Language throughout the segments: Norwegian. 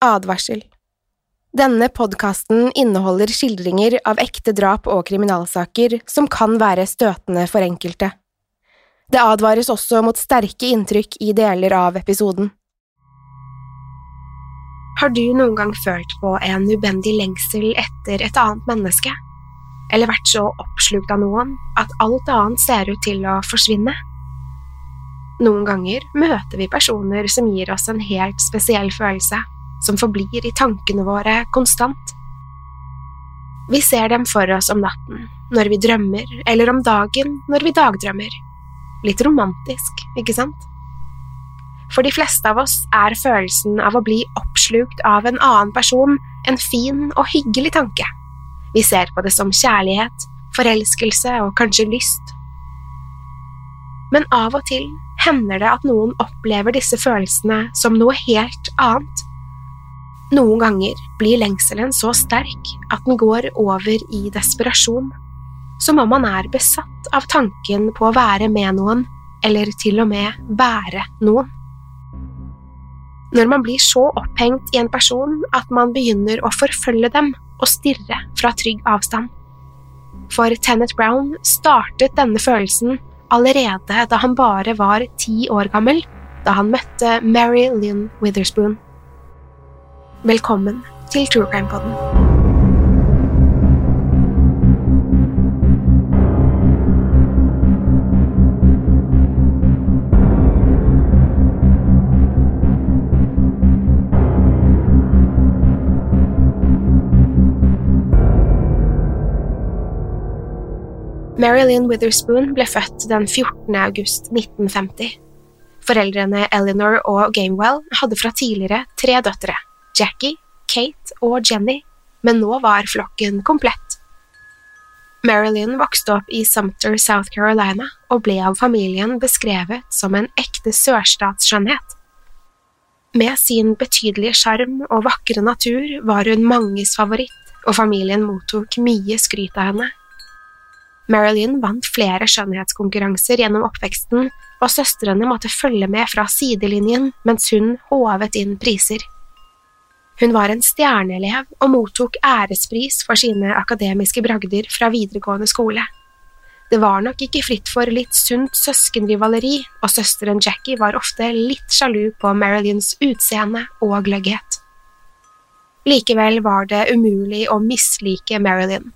Advarsel Denne podkasten inneholder skildringer av ekte drap og kriminalsaker som kan være støtende for enkelte. Det advares også mot sterke inntrykk i deler av episoden. Har du noen gang følt på en ubendig lengsel etter et annet menneske? Eller vært så oppslukt av noen at alt annet ser ut til å forsvinne? Noen ganger møter vi personer som gir oss en helt spesiell følelse, som forblir i tankene våre konstant. Vi ser dem for oss om natten, når vi drømmer, eller om dagen når vi dagdrømmer. Litt romantisk, ikke sant? For de fleste av oss er følelsen av å bli oppslukt av en annen person en fin og hyggelig tanke. Vi ser på det som kjærlighet, forelskelse og kanskje lyst. Men av og til hender det at noen opplever disse følelsene som noe helt annet. Noen ganger blir lengselen så sterk at den går over i desperasjon, som om man er besatt av tanken på å være med noen, eller til og med være noen. Når man blir så opphengt i en person at man begynner å forfølge dem og stirre fra trygg avstand. For Tennet Brown startet denne følelsen allerede da han bare var ti år gammel, da han møtte Mary Lynn Witherspoon. Velkommen til True Crime Podden. Marilyn Witherspoon ble født den 14. august 1950. Foreldrene Eleanor og Gamewell hadde fra tidligere tre døtre, Jackie, Kate og Jenny, men nå var flokken komplett. Marilyn vokste opp i Sumter, South Carolina, og ble av familien beskrevet som en ekte sørstatsskjønnhet. Med sin betydelige sjarm og vakre natur var hun manges favoritt, og familien mottok mye skryt av henne. Marilyn vant flere skjønnhetskonkurranser gjennom oppveksten, og søstrene måtte følge med fra sidelinjen mens hun håvet inn priser. Hun var en stjerneelev og mottok ærespris for sine akademiske bragder fra videregående skole. Det var nok ikke fritt for litt sunt søskenrivaleri, og søsteren Jackie var ofte litt sjalu på Marilyns utseende og gløgghet. Likevel var det umulig å mislike Marilyn.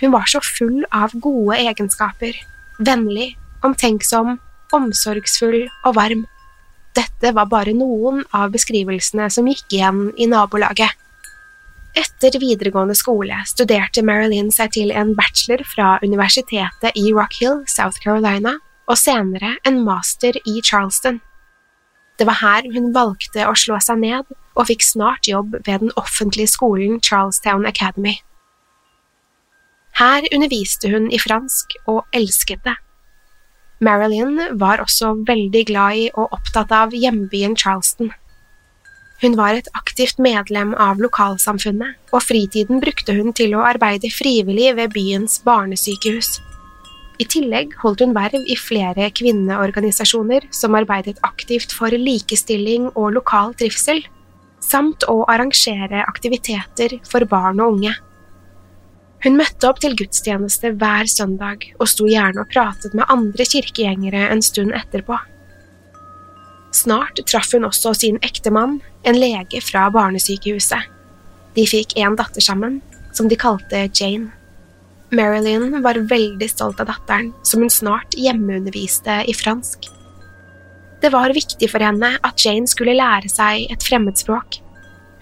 Hun var så full av gode egenskaper, vennlig, omtenksom, omsorgsfull og varm. Dette var bare noen av beskrivelsene som gikk igjen i nabolaget. Etter videregående skole studerte Marilyn seg til en bachelor fra universitetet i Rock Hill, South Carolina, og senere en master i Charleston. Det var her hun valgte å slå seg ned, og fikk snart jobb ved den offentlige skolen Charlestown Academy. Her underviste hun i fransk og elsket det. Marilyn var også veldig glad i og opptatt av hjembyen Charleston. Hun var et aktivt medlem av lokalsamfunnet, og fritiden brukte hun til å arbeide frivillig ved byens barnesykehus. I tillegg holdt hun verv i flere kvinneorganisasjoner som arbeidet aktivt for likestilling og lokal trivsel, samt å arrangere aktiviteter for barn og unge. Hun møtte opp til gudstjeneste hver søndag og sto gjerne og pratet med andre kirkegjengere en stund etterpå. Snart traff hun også sin ektemann, en lege fra barnesykehuset. De fikk en datter sammen, som de kalte Jane. Marilyn var veldig stolt av datteren, som hun snart hjemmeunderviste i fransk. Det var viktig for henne at Jane skulle lære seg et fremmedspråk.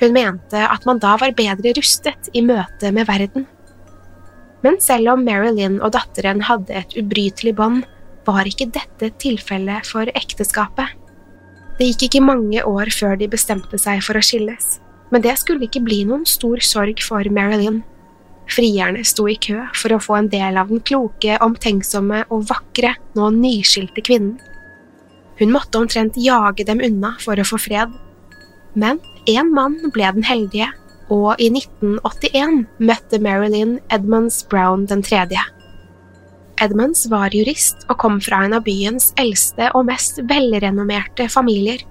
Hun mente at man da var bedre rustet i møte med verden. Men selv om Marilyn og datteren hadde et ubrytelig bånd, var ikke dette tilfellet for ekteskapet. Det gikk ikke mange år før de bestemte seg for å skilles, men det skulle ikke bli noen stor sorg for Marilyn. Frierne sto i kø for å få en del av den kloke, omtenksomme og vakre, nå nyskilte kvinnen. Hun måtte omtrent jage dem unna for å få fred. Men én mann ble den heldige og i 1981 møtte Marilyn Edmunds Brown den tredje. Edmunds var jurist og kom fra en av byens eldste og mest velrenommerte familier.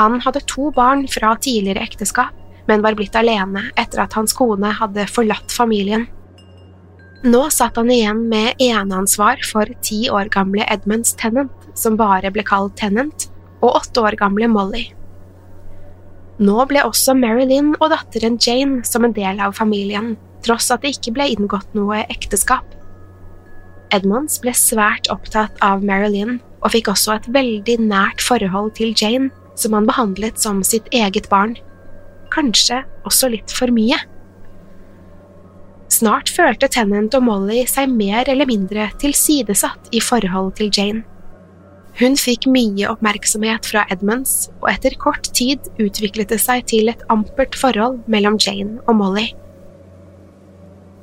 Han hadde to barn fra tidligere ekteskap, men var blitt alene etter at hans kone hadde forlatt familien. Nå satt han igjen med eneansvar for ti år gamle Edmunds Tennant, som bare ble kalt Tennant, og åtte år gamle Molly. Nå ble også Marilyn og datteren Jane som en del av familien, tross at det ikke ble inngått noe ekteskap. Edmonds ble svært opptatt av Marilyn og fikk også et veldig nært forhold til Jane, som han behandlet som sitt eget barn. Kanskje også litt for mye. Snart følte Tennant og Molly seg mer eller mindre tilsidesatt i forhold til Jane. Hun fikk mye oppmerksomhet fra Edmunds, og etter kort tid utviklet det seg til et ampert forhold mellom Jane og Molly.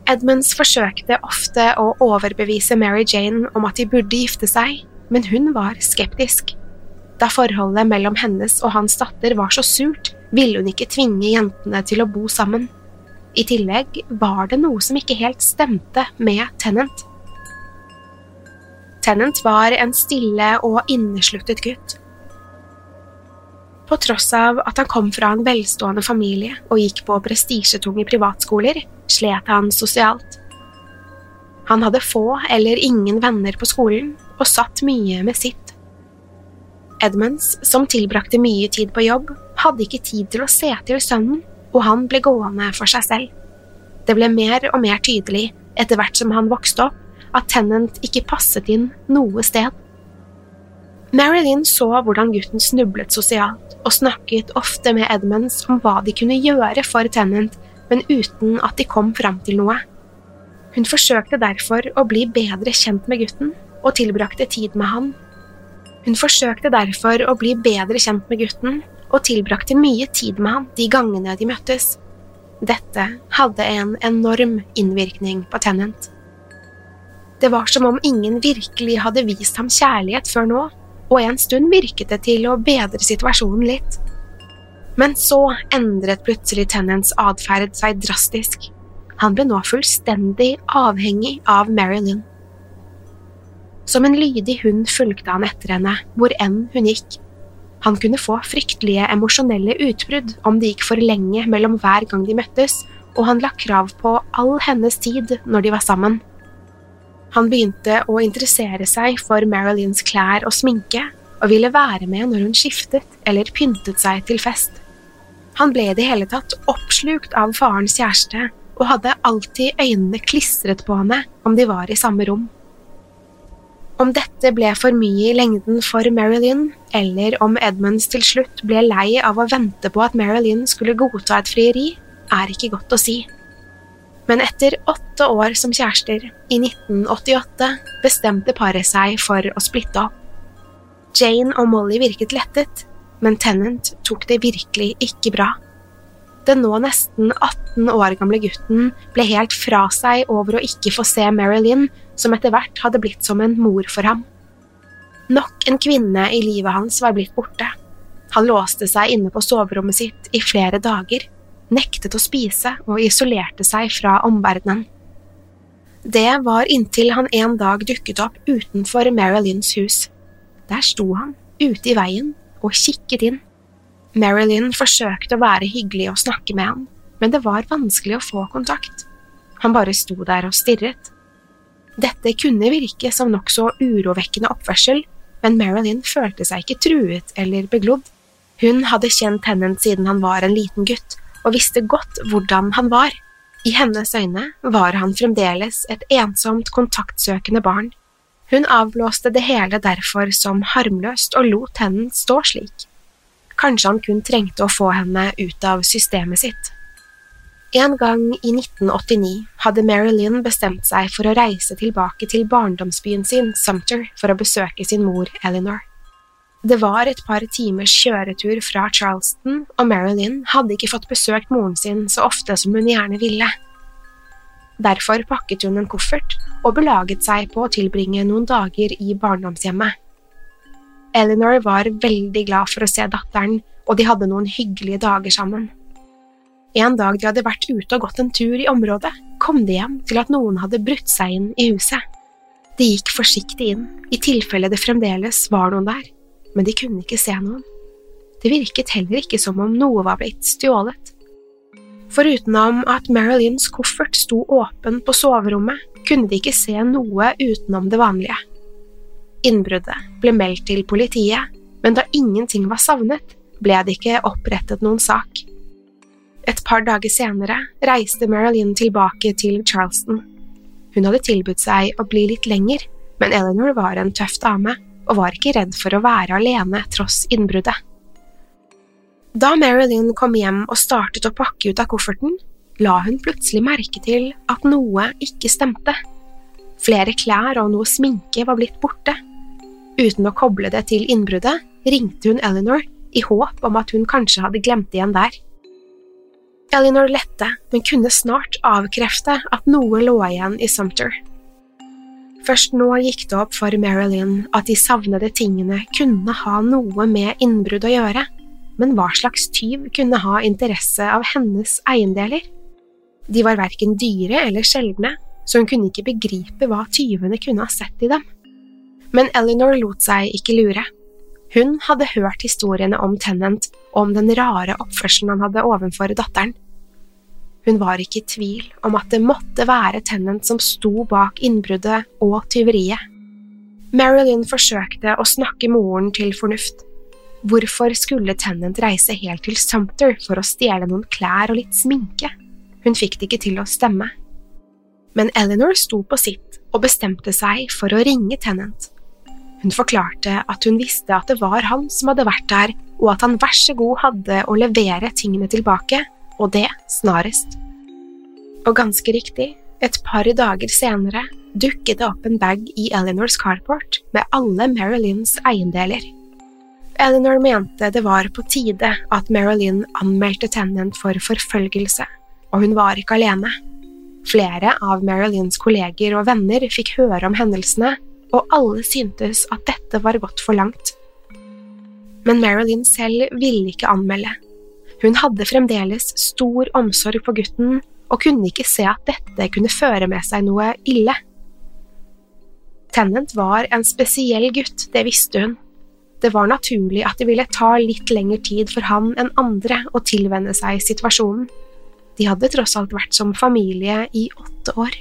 Edmunds forsøkte ofte å overbevise Mary Jane om at de burde gifte seg, men hun var skeptisk. Da forholdet mellom hennes og hans datter var så surt, ville hun ikke tvinge jentene til å bo sammen. I tillegg var det noe som ikke helt stemte med Tennant. Tennant var en stille og innesluttet gutt. På tross av at han kom fra en velstående familie og gikk på prestisjetunge privatskoler, slet han sosialt. Han hadde få eller ingen venner på skolen og satt mye med sitt. Edmunds, som tilbrakte mye tid på jobb, hadde ikke tid til å se til sønnen, og han ble gående for seg selv. Det ble mer og mer tydelig etter hvert som han vokste opp, at Tennant ikke passet inn noe sted. Marilyn så hvordan gutten snublet sosialt, og snakket ofte med Edmunds om hva de kunne gjøre for Tennant, men uten at de kom fram til noe. Hun forsøkte derfor å bli bedre kjent med gutten, og tilbrakte tid med han. Hun forsøkte derfor å bli bedre kjent med gutten, og tilbrakte mye tid med han de gangene de møttes. Dette hadde en enorm innvirkning på Tennant. Det var som om ingen virkelig hadde vist ham kjærlighet før nå, og en stund virket det til å bedre situasjonen litt. Men så endret plutselig Tennants atferd seg drastisk. Han ble nå fullstendig avhengig av Marilyn. Som en lydig hund fulgte han etter henne hvor enn hun gikk. Han kunne få fryktelige emosjonelle utbrudd om det gikk for lenge mellom hver gang de møttes, og han la krav på all hennes tid når de var sammen. Han begynte å interessere seg for Marilyns klær og sminke, og ville være med når hun skiftet eller pyntet seg til fest. Han ble i det hele tatt oppslukt av farens kjæreste, og hadde alltid øynene klistret på henne om de var i samme rom. Om dette ble for mye i lengden for Marilyn, eller om Edmunds til slutt ble lei av å vente på at Marilyn skulle godta et frieri, er ikke godt å si men etter åtte år som kjærester, i 1988, bestemte paret seg for å splitte opp. Jane og Molly virket lettet, men Tennant tok det virkelig ikke bra. Den nå nesten 18 år gamle gutten ble helt fra seg over å ikke få se Marilyn, som etter hvert hadde blitt som en mor for ham. Nok en kvinne i livet hans var blitt borte. Han låste seg inne på soverommet sitt i flere dager, nektet å spise og isolerte seg fra omverdenen. Det var inntil han en dag dukket opp utenfor Marilyns hus. Der sto han, ute i veien, og kikket inn. Marilyn forsøkte å være hyggelig og snakke med han, men det var vanskelig å få kontakt. Han bare sto der og stirret. Dette kunne virke som nokså urovekkende oppførsel, men Marilyn følte seg ikke truet eller beglodd. Hun hadde kjent Tennant siden han var en liten gutt, og visste godt hvordan han var. I hennes øyne var han fremdeles et ensomt, kontaktsøkende barn. Hun avblåste det hele derfor som harmløst og lot hennen stå slik. Kanskje han kun trengte å få henne ut av systemet sitt. En gang i 1989 hadde Mary Lynn bestemt seg for å reise tilbake til barndomsbyen sin, Sumter, for å besøke sin mor Eleanor. Det var et par timers kjøretur fra Charleston, og Marilyn hadde ikke fått besøkt moren sin så ofte som hun gjerne ville. Derfor pakket hun en koffert og belaget seg på å tilbringe noen dager i barndomshjemmet. Eleanor var veldig glad for å se datteren, og de hadde noen hyggelige dager sammen. En dag de hadde vært ute og gått en tur i området, kom de hjem til at noen hadde brutt seg inn i huset. De gikk forsiktig inn, i tilfelle det fremdeles var noen der, men de kunne ikke se noen. Det virket heller ikke som om noe var blitt stjålet. Forutenom at Marilyns koffert sto åpen på soverommet, kunne de ikke se noe utenom det vanlige. Innbruddet ble meldt til politiet, men da ingenting var savnet, ble det ikke opprettet noen sak. Et par dager senere reiste Marilyn tilbake til Charleston. Hun hadde tilbudt seg å bli litt lenger, men Eleanor var en tøff dame og var ikke redd for å være alene tross innbruddet. Da Marilyn kom hjem og startet å pakke ut av kofferten, la hun plutselig merke til at noe ikke stemte. Flere klær og noe sminke var blitt borte. Uten å koble det til innbruddet ringte hun Eleanor i håp om at hun kanskje hadde glemt igjen der. Eleanor lette, men kunne snart avkrefte at noe lå igjen i Sumter. Først nå gikk det opp for Marilyn at de savnede tingene kunne ha noe med innbrudd å gjøre, men hva slags tyv kunne ha interesse av hennes eiendeler? De var verken dyre eller sjeldne, så hun kunne ikke begripe hva tyvene kunne ha sett i dem. Men Eleanor lot seg ikke lure. Hun hadde hørt historiene om Tennant og om den rare oppførselen han hadde overfor datteren. Hun var ikke i tvil om at det måtte være Tennant som sto bak innbruddet og tyveriet. Marilyn forsøkte å snakke moren til fornuft. Hvorfor skulle Tennant reise helt til Sumter for å stjele noen klær og litt sminke? Hun fikk det ikke til å stemme. Men Eleanor sto på sitt og bestemte seg for å ringe Tennant. Hun forklarte at hun visste at det var han som hadde vært der, og at han vær så god hadde å levere tingene tilbake, og det snarest. Og ganske riktig, et par dager senere dukket det opp en bag i Eleanors carport med alle Marilyns eiendeler. Eleanor mente det var på tide at Marilyn anmeldte Tennant for forfølgelse, og hun var ikke alene. Flere av Marilyns kolleger og venner fikk høre om hendelsene og alle syntes at dette var gått for langt. Men Marilyn selv ville ikke anmelde. Hun hadde fremdeles stor omsorg for gutten og kunne ikke se at dette kunne føre med seg noe ille. Tennant var en spesiell gutt, det visste hun. Det var naturlig at det ville ta litt lengre tid for han enn andre å tilvenne seg situasjonen. De hadde tross alt vært som familie i åtte år.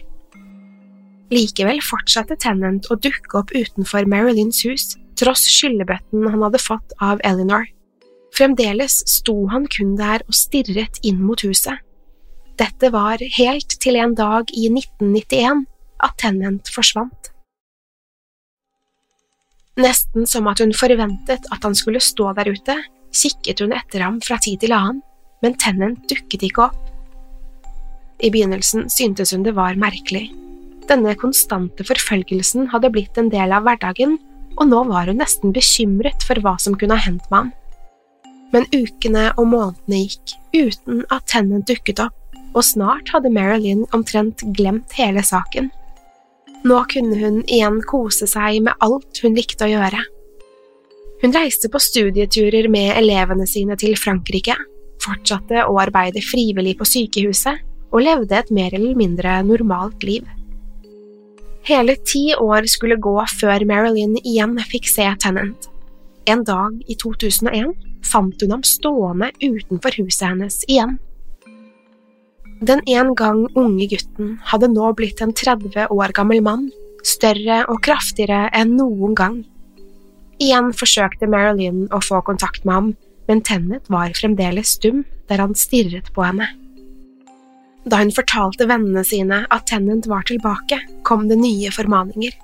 Likevel fortsatte Tennant å dukke opp utenfor Marilyns hus, tross skyllebøtten han hadde fått av Eleanor. Fremdeles sto han kun der og stirret inn mot huset. Dette var helt til en dag i 1991 at Tennant forsvant. Nesten som at hun forventet at han skulle stå der ute, kikket hun etter ham fra tid til annen, men Tennant dukket ikke opp. I begynnelsen syntes hun det var merkelig. Denne konstante forfølgelsen hadde blitt en del av hverdagen, og nå var hun nesten bekymret for hva som kunne ha hendt med ham. Men ukene og månedene gikk uten at Tennant dukket opp, og snart hadde Marilyn omtrent glemt hele saken. Nå kunne hun igjen kose seg med alt hun likte å gjøre. Hun reiste på studieturer med elevene sine til Frankrike, fortsatte å arbeide frivillig på sykehuset og levde et mer eller mindre normalt liv. Hele ti år skulle gå før Marilyn igjen fikk se Tennant. En dag i 2001 fant hun ham stående utenfor huset hennes igjen. Den en gang unge gutten hadde nå blitt en 30 år gammel mann, større og kraftigere enn noen gang. Igjen forsøkte Marilyn å få kontakt med ham, men Tennet var fremdeles stum der han stirret på henne. Da hun fortalte vennene sine at Tennant var tilbake, kom det nye formaninger.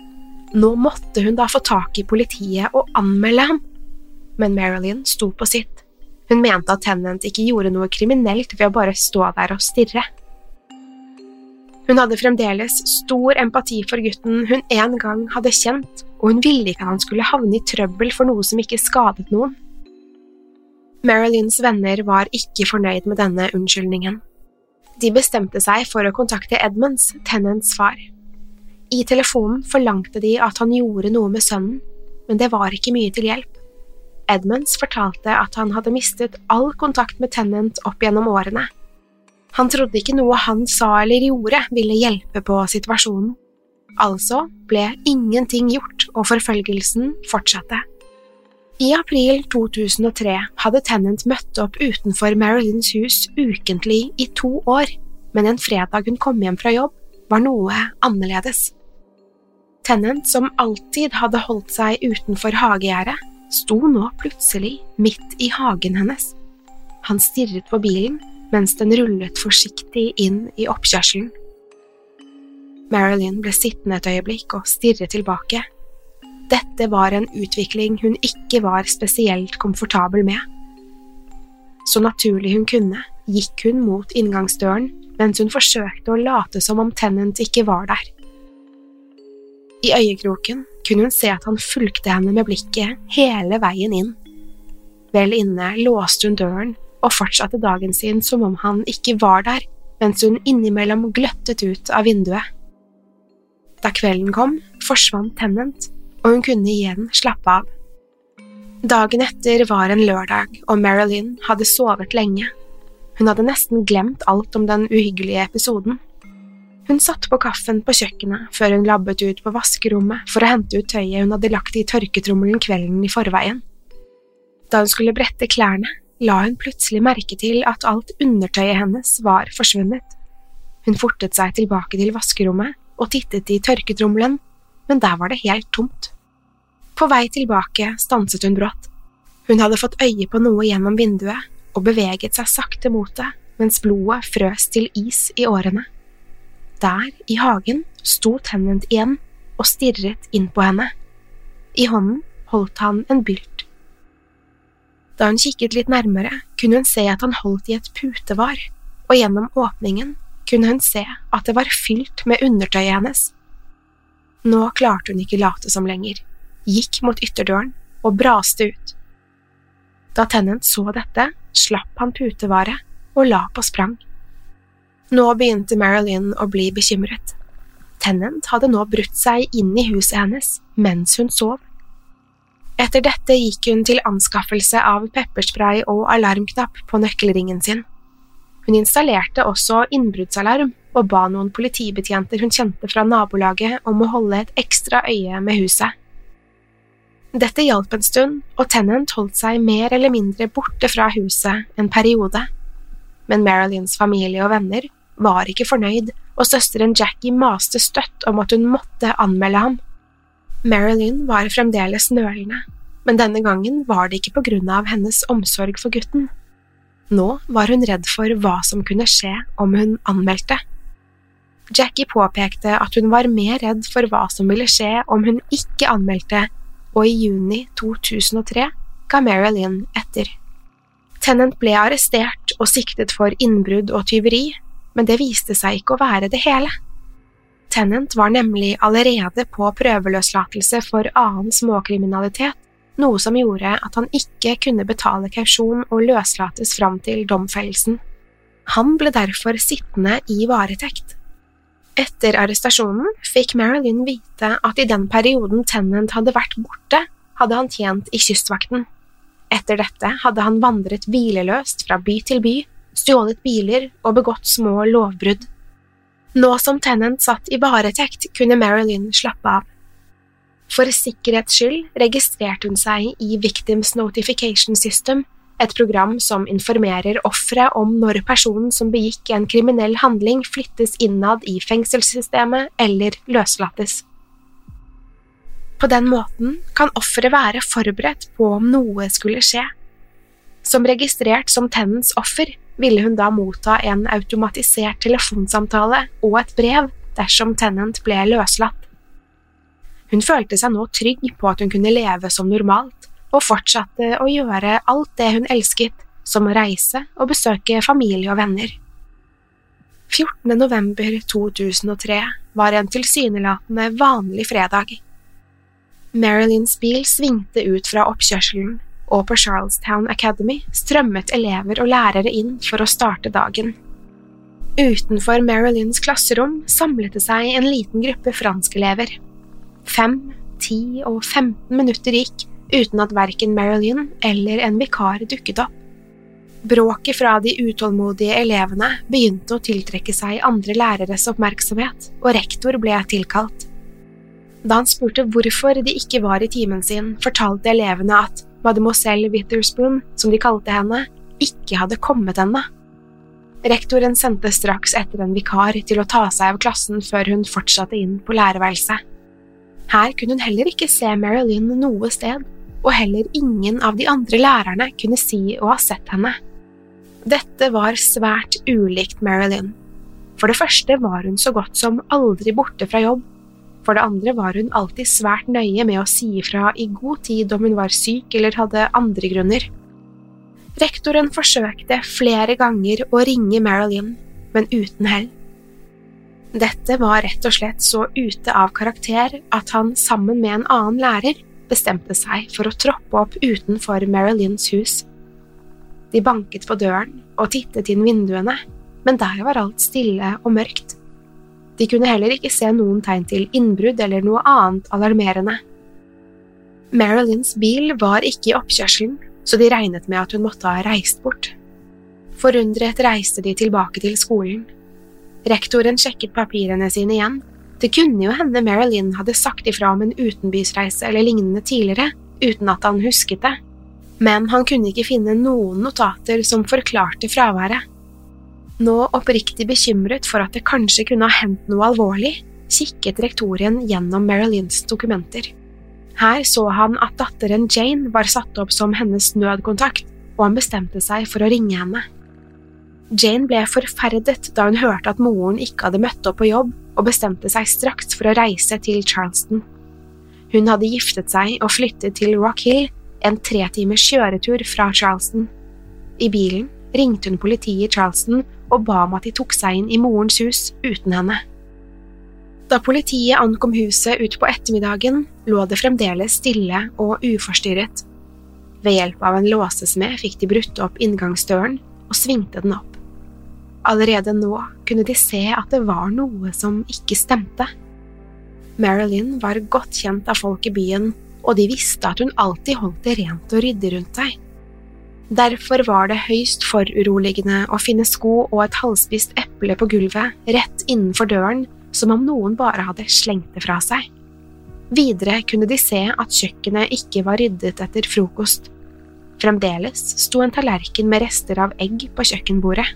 Nå måtte hun da få tak i politiet og anmelde ham men Marilyn sto på sitt. Hun mente at Tennant ikke gjorde noe kriminelt ved å bare stå der og stirre. Hun hadde fremdeles stor empati for gutten hun en gang hadde kjent, og hun ville ikke at han skulle havne i trøbbel for noe som ikke skadet noen. Marilyns venner var ikke fornøyd med denne unnskyldningen. De bestemte seg for å kontakte Edmunds, Tennants far. I telefonen forlangte de at han gjorde noe med sønnen, men det var ikke mye til hjelp. Edmunds fortalte at han hadde mistet all kontakt med Tennant opp gjennom årene. Han trodde ikke noe han sa eller gjorde ville hjelpe på situasjonen. Altså ble ingenting gjort, og forfølgelsen fortsatte. I april 2003 hadde Tennant møtt opp utenfor Marilyns hus ukentlig i to år, men en fredag hun kom hjem fra jobb, var noe annerledes. Tennant, som alltid hadde holdt seg utenfor hagegjerdet, sto nå plutselig midt i hagen hennes. Han stirret på bilen mens den rullet forsiktig inn i oppkjørselen. Marilyn ble sittende et øyeblikk og stirre tilbake. Dette var en utvikling hun ikke var spesielt komfortabel med. Så naturlig hun kunne, gikk hun mot inngangsdøren mens hun forsøkte å late som om Tennant ikke var der. I øyekroken kunne hun se at han fulgte henne med blikket hele veien inn. Vel inne låste hun døren og fortsatte dagen sin som om han ikke var der, mens hun innimellom gløttet ut av vinduet. Da kvelden kom, forsvant Tennant, og hun kunne igjen slappe av. Dagen etter var en lørdag, og Marilyn hadde sovet lenge. Hun hadde nesten glemt alt om den uhyggelige episoden. Hun satte på kaffen på kjøkkenet før hun labbet ut på vaskerommet for å hente ut tøyet hun hadde lagt i tørketrommelen kvelden i forveien. Da hun skulle brette klærne, la hun plutselig merke til at alt undertøyet hennes var forsvunnet. Hun fortet seg tilbake til vaskerommet og tittet i tørketrommelen, men der var det helt tomt. På vei tilbake stanset hun brått. Hun hadde fått øye på noe gjennom vinduet og beveget seg sakte mot det mens blodet frøs til is i årene. Der, i hagen, sto Tennant igjen og stirret inn på henne. I hånden holdt han en bylt. Da hun kikket litt nærmere, kunne hun se at han holdt i et putevar, og gjennom åpningen kunne hun se at det var fylt med undertøyet hennes. Nå klarte hun ikke late som lenger, gikk mot ytterdøren og braste ut. Da Tennant så dette, slapp han putevaret og la på sprang. Nå begynte Marilyn å bli bekymret. Tennant hadde nå brutt seg inn i huset hennes mens hun sov. Etter dette gikk hun til anskaffelse av pepperspray og alarmknapp på nøkkelringen sin. Hun installerte også innbruddsalarm og ba noen politibetjenter hun kjente fra nabolaget om å holde et ekstra øye med huset. Dette hjalp en stund, og Tennant holdt seg mer eller mindre borte fra huset en periode men Marilyns familie og venner var ikke fornøyd, og søsteren Jackie maste støtt om at hun måtte anmelde ham. Marilyn var fremdeles nølende, men denne gangen var det ikke på grunn av hennes omsorg for gutten. Nå var hun redd for hva som kunne skje om hun anmeldte. Jackie påpekte at hun var mer redd for hva som ville skje om hun ikke anmeldte, og i juni 2003 ga Marilyn etter. Tennant ble arrestert og siktet for innbrudd og tyveri, men det viste seg ikke å være det hele. Tennant var nemlig allerede på prøveløslatelse for annen småkriminalitet noe som gjorde at han ikke kunne betale kausjon og løslates fram til domfellelsen. Han ble derfor sittende i varetekt. Etter arrestasjonen fikk Marilyn vite at i den perioden Tennant hadde vært borte, hadde han tjent i Kystvakten. Etter dette hadde han vandret hvileløst fra by til by, stjålet biler og begått små lovbrudd. Nå som Tennant satt i varetekt, kunne Marilyn slappe av. For sikkerhets skyld registrerte hun seg i Victims Notification System, et program som informerer ofre om når personen som begikk en kriminell handling, flyttes innad i fengselssystemet eller løslates. På den måten kan offeret være forberedt på om noe skulle skje. Som registrert som Tennens offer ville hun da motta en automatisert telefonsamtale og et brev dersom Tennant ble løslatt. Hun følte seg nå trygg på at hun kunne leve som normalt, og fortsatte å gjøre alt det hun elsket, som å reise og besøke familie og venner. 14. november 2003 var en tilsynelatende vanlig fredag. Marilyns bil svingte ut fra oppkjørselen, og på Charlestown Academy strømmet elever og lærere inn for å starte dagen. Utenfor Marilyns klasserom samlet det seg en liten gruppe franskelever. Fem, ti og 15 minutter gikk uten at verken Marilyn eller en vikar dukket opp. Bråket fra de utålmodige elevene begynte å tiltrekke seg andre læreres oppmerksomhet, og rektor ble tilkalt. Da han spurte hvorfor de ikke var i timen sin, fortalte elevene at mademoiselle Witherspoon, som de kalte henne, ikke hadde kommet ennå. Rektoren sendte straks etter en vikar til å ta seg av klassen før hun fortsatte inn på lærerværelset. Her kunne hun heller ikke se Marilyn noe sted, og heller ingen av de andre lærerne kunne si å ha sett henne. Dette var svært ulikt Marilyn. For det første var hun så godt som aldri borte fra jobb, for det andre var hun alltid svært nøye med å si ifra i god tid om hun var syk eller hadde andre grunner. Rektoren forsøkte flere ganger å ringe Marilyn, men uten hell. Dette var rett og slett så ute av karakter at han sammen med en annen lærer bestemte seg for å troppe opp utenfor Marilyns hus. De banket på døren og tittet inn vinduene, men der var alt stille og mørkt. De kunne heller ikke se noen tegn til innbrudd eller noe annet alarmerende. Marilyns bil var ikke i oppkjørselen, så de regnet med at hun måtte ha reist bort. Forundret reiste de tilbake til skolen. Rektoren sjekket papirene sine igjen. Det kunne jo hende Marilyn hadde sagt ifra om en utenbysreise eller lignende tidligere, uten at han husket det, men han kunne ikke finne noen notater som forklarte fraværet. Nå oppriktig bekymret for at det kanskje kunne ha hendt noe alvorlig, kikket rektorien gjennom Marilyns dokumenter. Her så han at datteren Jane var satt opp som hennes nødkontakt, og han bestemte seg for å ringe henne. Jane ble forferdet da hun hørte at moren ikke hadde møtt opp på jobb, og bestemte seg straks for å reise til Charleston. Hun hadde giftet seg og flyttet til Rock Hill, en tre timers kjøretur fra Charleston. I bilen ringte hun politiet i Charleston og ba om at de tok seg inn i morens hus uten henne. Da politiet ankom huset utpå ettermiddagen, lå det fremdeles stille og uforstyrret. Ved hjelp av en låsesmed fikk de brutt opp inngangsdøren og svingte den opp. Allerede nå kunne de se at det var noe som ikke stemte. Marilyn var godt kjent av folk i byen, og de visste at hun alltid holdt det rent og ryddig rundt seg. Derfor var det høyst foruroligende å finne sko og et halvspist eple på gulvet rett innenfor døren, som om noen bare hadde slengt det fra seg. Videre kunne de se at kjøkkenet ikke var ryddet etter frokost. Fremdeles sto en tallerken med rester av egg på kjøkkenbordet.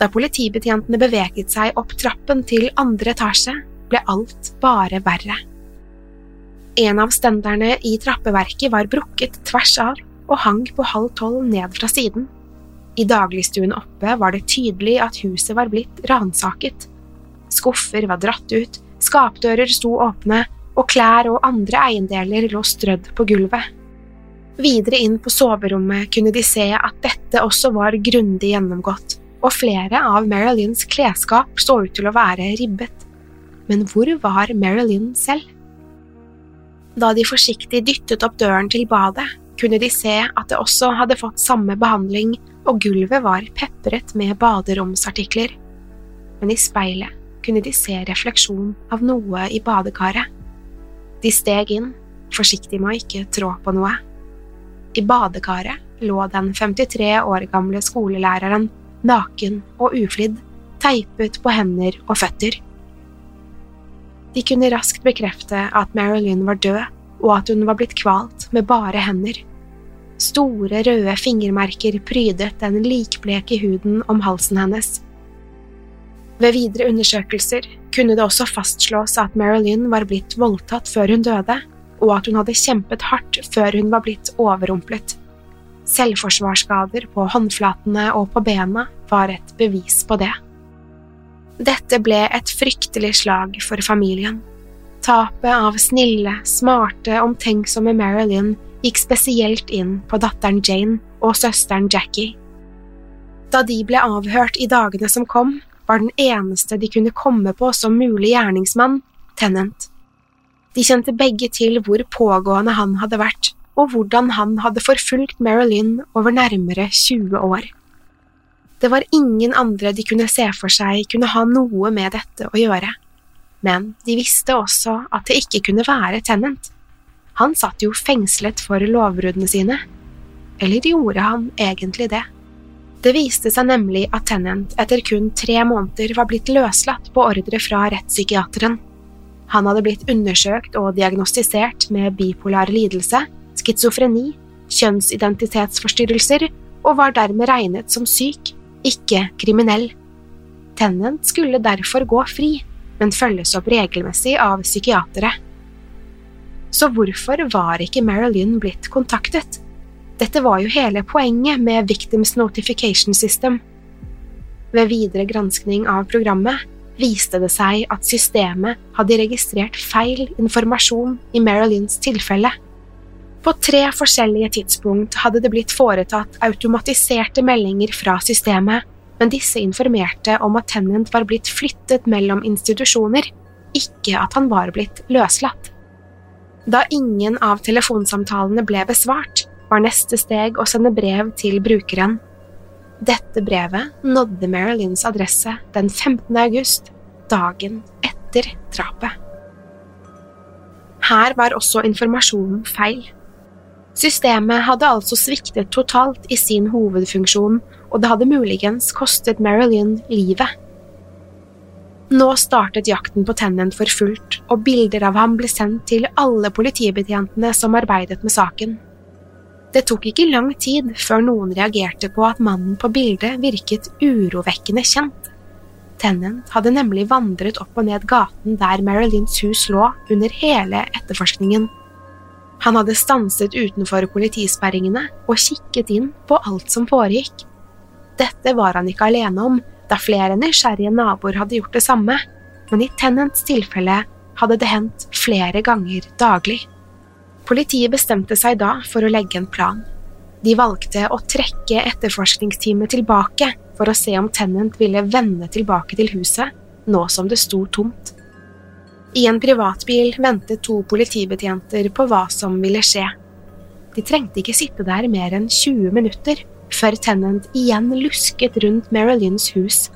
Da politibetjentene beveget seg opp trappen til andre etasje, ble alt bare verre. En av stenderne i trappeverket var brukket tvers av og hang på halv tolv ned fra siden. I dagligstuen oppe var det tydelig at huset var blitt ransaket. Skuffer var dratt ut, skapdører sto åpne, og klær og andre eiendeler lå strødd på gulvet. Videre inn på soverommet kunne de se at dette også var grundig gjennomgått, og flere av Marilyns klesskap så ut til å være ribbet. Men hvor var Marilyn selv? Da de forsiktig dyttet opp døren til badet, kunne de se at det også hadde fått samme behandling, og gulvet var pepret med baderomsartikler. Men i speilet kunne de se refleksjon av noe i badekaret. De steg inn, forsiktig med å ikke trå på noe. I badekaret lå den 53 år gamle skolelæreren, naken og uflidd, teipet på hender og føtter. De kunne raskt bekrefte at Marilyn var død, og at hun var blitt kvalt med bare hender. Store, røde fingermerker prydet den likbleke huden om halsen hennes. Ved videre undersøkelser kunne det også fastslås at Marilyn var blitt voldtatt før hun døde, og at hun hadde kjempet hardt før hun var blitt overrumplet. Selvforsvarsskader på håndflatene og på bena var et bevis på det. Dette ble et fryktelig slag for familien. Tapet av snille, smarte, omtenksomme Marilyn gikk spesielt inn på datteren Jane og søsteren Jackie. Da de ble avhørt i dagene som kom, var den eneste de kunne komme på som mulig gjerningsmann, Tennant. De kjente begge til hvor pågående han hadde vært, og hvordan han hadde forfulgt Marilyn over nærmere 20 år. Det var ingen andre de kunne se for seg kunne ha noe med dette å gjøre, men de visste også at det ikke kunne være Tennant. Han satt jo fengslet for lovbruddene sine. Eller gjorde han egentlig det? Det viste seg nemlig at Tennant etter kun tre måneder var blitt løslatt på ordre fra rettspsykiateren. Han hadde blitt undersøkt og diagnostisert med bipolar lidelse, schizofreni, kjønnsidentitetsforstyrrelser og var dermed regnet som syk ikke kriminell. Tennant skulle derfor gå fri, men følges opp regelmessig av psykiatere. Så hvorfor var ikke Marilyn blitt kontaktet? Dette var jo hele poenget med Victims Notification System. Ved videre granskning av programmet viste det seg at systemet hadde registrert feil informasjon i Marilyns tilfelle. På tre forskjellige tidspunkt hadde det blitt foretatt automatiserte meldinger fra systemet, men disse informerte om at Tennant var blitt flyttet mellom institusjoner, ikke at han var blitt løslatt. Da ingen av telefonsamtalene ble besvart, var neste steg å sende brev til brukeren. Dette brevet nådde Marilyns adresse den 15. august, dagen etter drapet. Her var også informasjonen feil. Systemet hadde altså sviktet totalt i sin hovedfunksjon, og det hadde muligens kostet Marilyn livet. Nå startet jakten på Tennant for fullt, og bilder av ham ble sendt til alle politibetjentene som arbeidet med saken. Det tok ikke lang tid før noen reagerte på at mannen på bildet virket urovekkende kjent. Tennant hadde nemlig vandret opp og ned gaten der Marilyns hus lå under hele etterforskningen. Han hadde stanset utenfor politisperringene og kikket inn på alt som foregikk. Dette var han ikke alene om, da flere nysgjerrige naboer hadde gjort det samme, men i Tennants tilfelle hadde det hendt flere ganger daglig. Politiet bestemte seg da for å legge en plan. De valgte å trekke etterforskningsteamet tilbake for å se om Tennant ville vende tilbake til huset, nå som det sto tomt. I en privatbil ventet to politibetjenter på hva som ville skje. De trengte ikke sitte der mer enn 20 minutter før Tennant igjen lusket rundt Marilyns hus.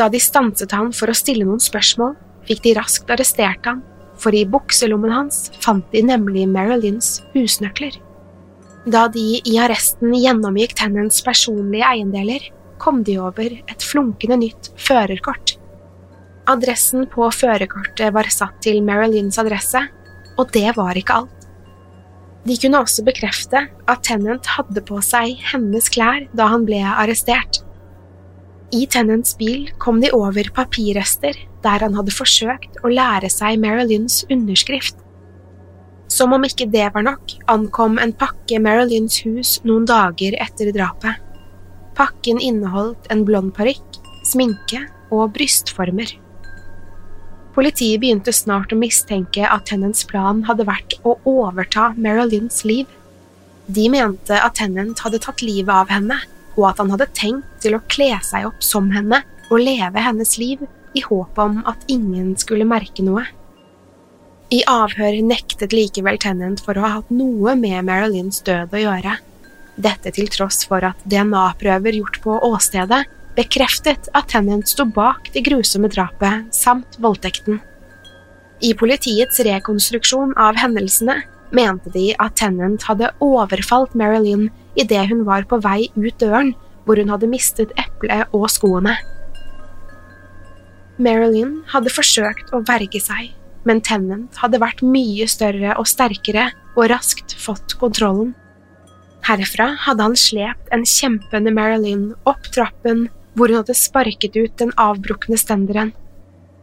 Da de stanset han for å stille noen spørsmål, fikk de raskt arrestert han, for i bukselommen hans fant de nemlig Marilyns husnøkler. Da de i arresten gjennomgikk Tennants personlige eiendeler, kom de over et flunkende nytt førerkort. Adressen på førerkortet var satt til Marilyns adresse, og det var ikke alt. De kunne også bekrefte at Tennant hadde på seg hennes klær da han ble arrestert. I Tennants bil kom de over papirrester der han hadde forsøkt å lære seg Marilyns underskrift. Som om ikke det var nok, ankom en pakke Marilyns hus noen dager etter drapet. Pakken inneholdt en blond parykk, sminke og brystformer. Politiet begynte snart å mistenke at Tennants plan hadde vært å overta Marilyns liv. De mente at Tennant hadde tatt livet av henne, og at han hadde tenkt til å kle seg opp som henne og leve hennes liv i håp om at ingen skulle merke noe. I avhør nektet likevel Tennant for å ha hatt noe med Marilyns død å gjøre. Dette til tross for at DNA-prøver gjort på åstedet bekreftet at Tennant sto bak det grusomme drapet samt voldtekten. I politiets rekonstruksjon av hendelsene mente de at Tennant hadde overfalt Marilyn idet hun var på vei ut døren, hvor hun hadde mistet eplet og skoene. Marilyn hadde forsøkt å verge seg, men Tennant hadde vært mye større og sterkere og raskt fått kontrollen. Herfra hadde han slept en kjempende Marilyn opp trappen hvor hun hadde sparket ut den avbrukne stenderen.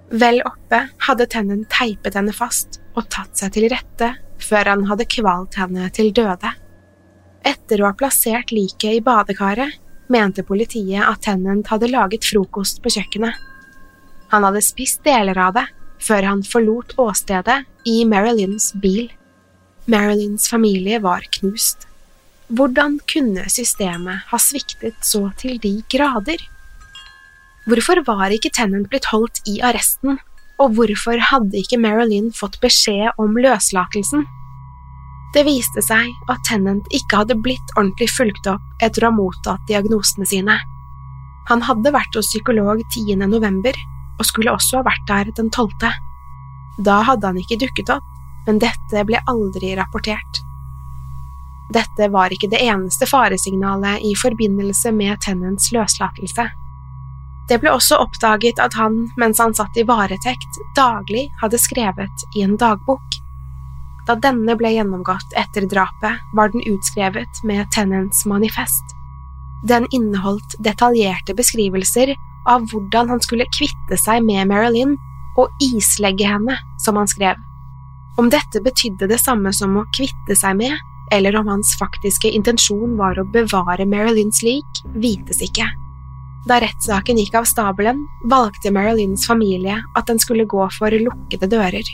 Vel oppe hadde Tennant teipet henne fast og tatt seg til rette før han hadde kvalt henne til døde. Etter å ha plassert liket i badekaret mente politiet at Tennant hadde laget frokost på kjøkkenet. Han hadde spist deler av det før han forlot åstedet i Marilyns bil. Marilyns familie var knust. Hvordan kunne systemet ha sviktet så til de grader? Hvorfor var ikke Tennant blitt holdt i arresten, og hvorfor hadde ikke Marilyn fått beskjed om løslatelsen? Det viste seg at Tennant ikke hadde blitt ordentlig fulgt opp etter å ha mottatt diagnosene sine. Han hadde vært hos psykolog 10. november, og skulle også ha vært der den 12. Da hadde han ikke dukket opp, men dette ble aldri rapportert. Dette var ikke det eneste faresignalet i forbindelse med Tennants løslatelse. Det ble også oppdaget at han, mens han satt i varetekt, daglig hadde skrevet i en dagbok. Da denne ble gjennomgått etter drapet, var den utskrevet med Tennants manifest. Den inneholdt detaljerte beskrivelser av hvordan han skulle kvitte seg med Marilyn og islegge henne, som han skrev. Om dette betydde det samme som å kvitte seg med, eller om hans faktiske intensjon var å bevare Marilyns lik, vites ikke. Da rettssaken gikk av stabelen, valgte Marilyns familie at den skulle gå for lukkede dører.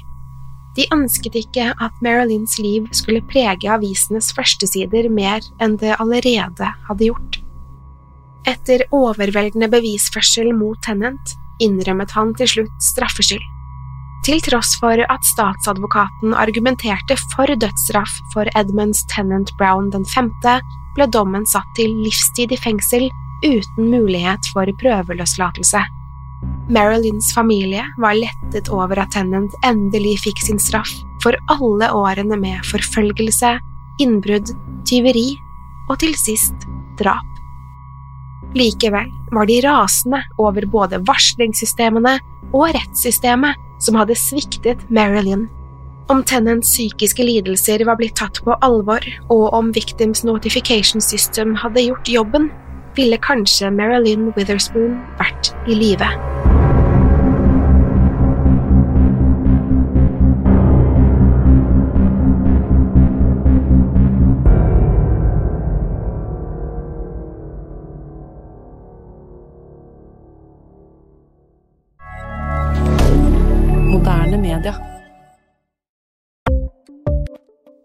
De ønsket ikke at Marilyns liv skulle prege avisenes førstesider mer enn det allerede hadde gjort. Etter overveldende bevisførsel mot Tennant innrømmet han til slutt straffskyld. Til tross for at statsadvokaten argumenterte for dødsstraff for Edmunds Tennant Brown den femte, ble dommen satt til livstid i fengsel uten mulighet for prøveløslatelse. Marilyns familie var lettet over at Tennant endelig fikk sin straff for alle årene med forfølgelse, innbrudd, tyveri og til sist drap. Likevel var de rasende over både varslingssystemene og rettssystemet som hadde sviktet Marilyn. Om Tennants psykiske lidelser var blitt tatt på alvor, og om Victims Notification System hadde gjort jobben, ville kanskje Marilyn Witherspoon vært i live.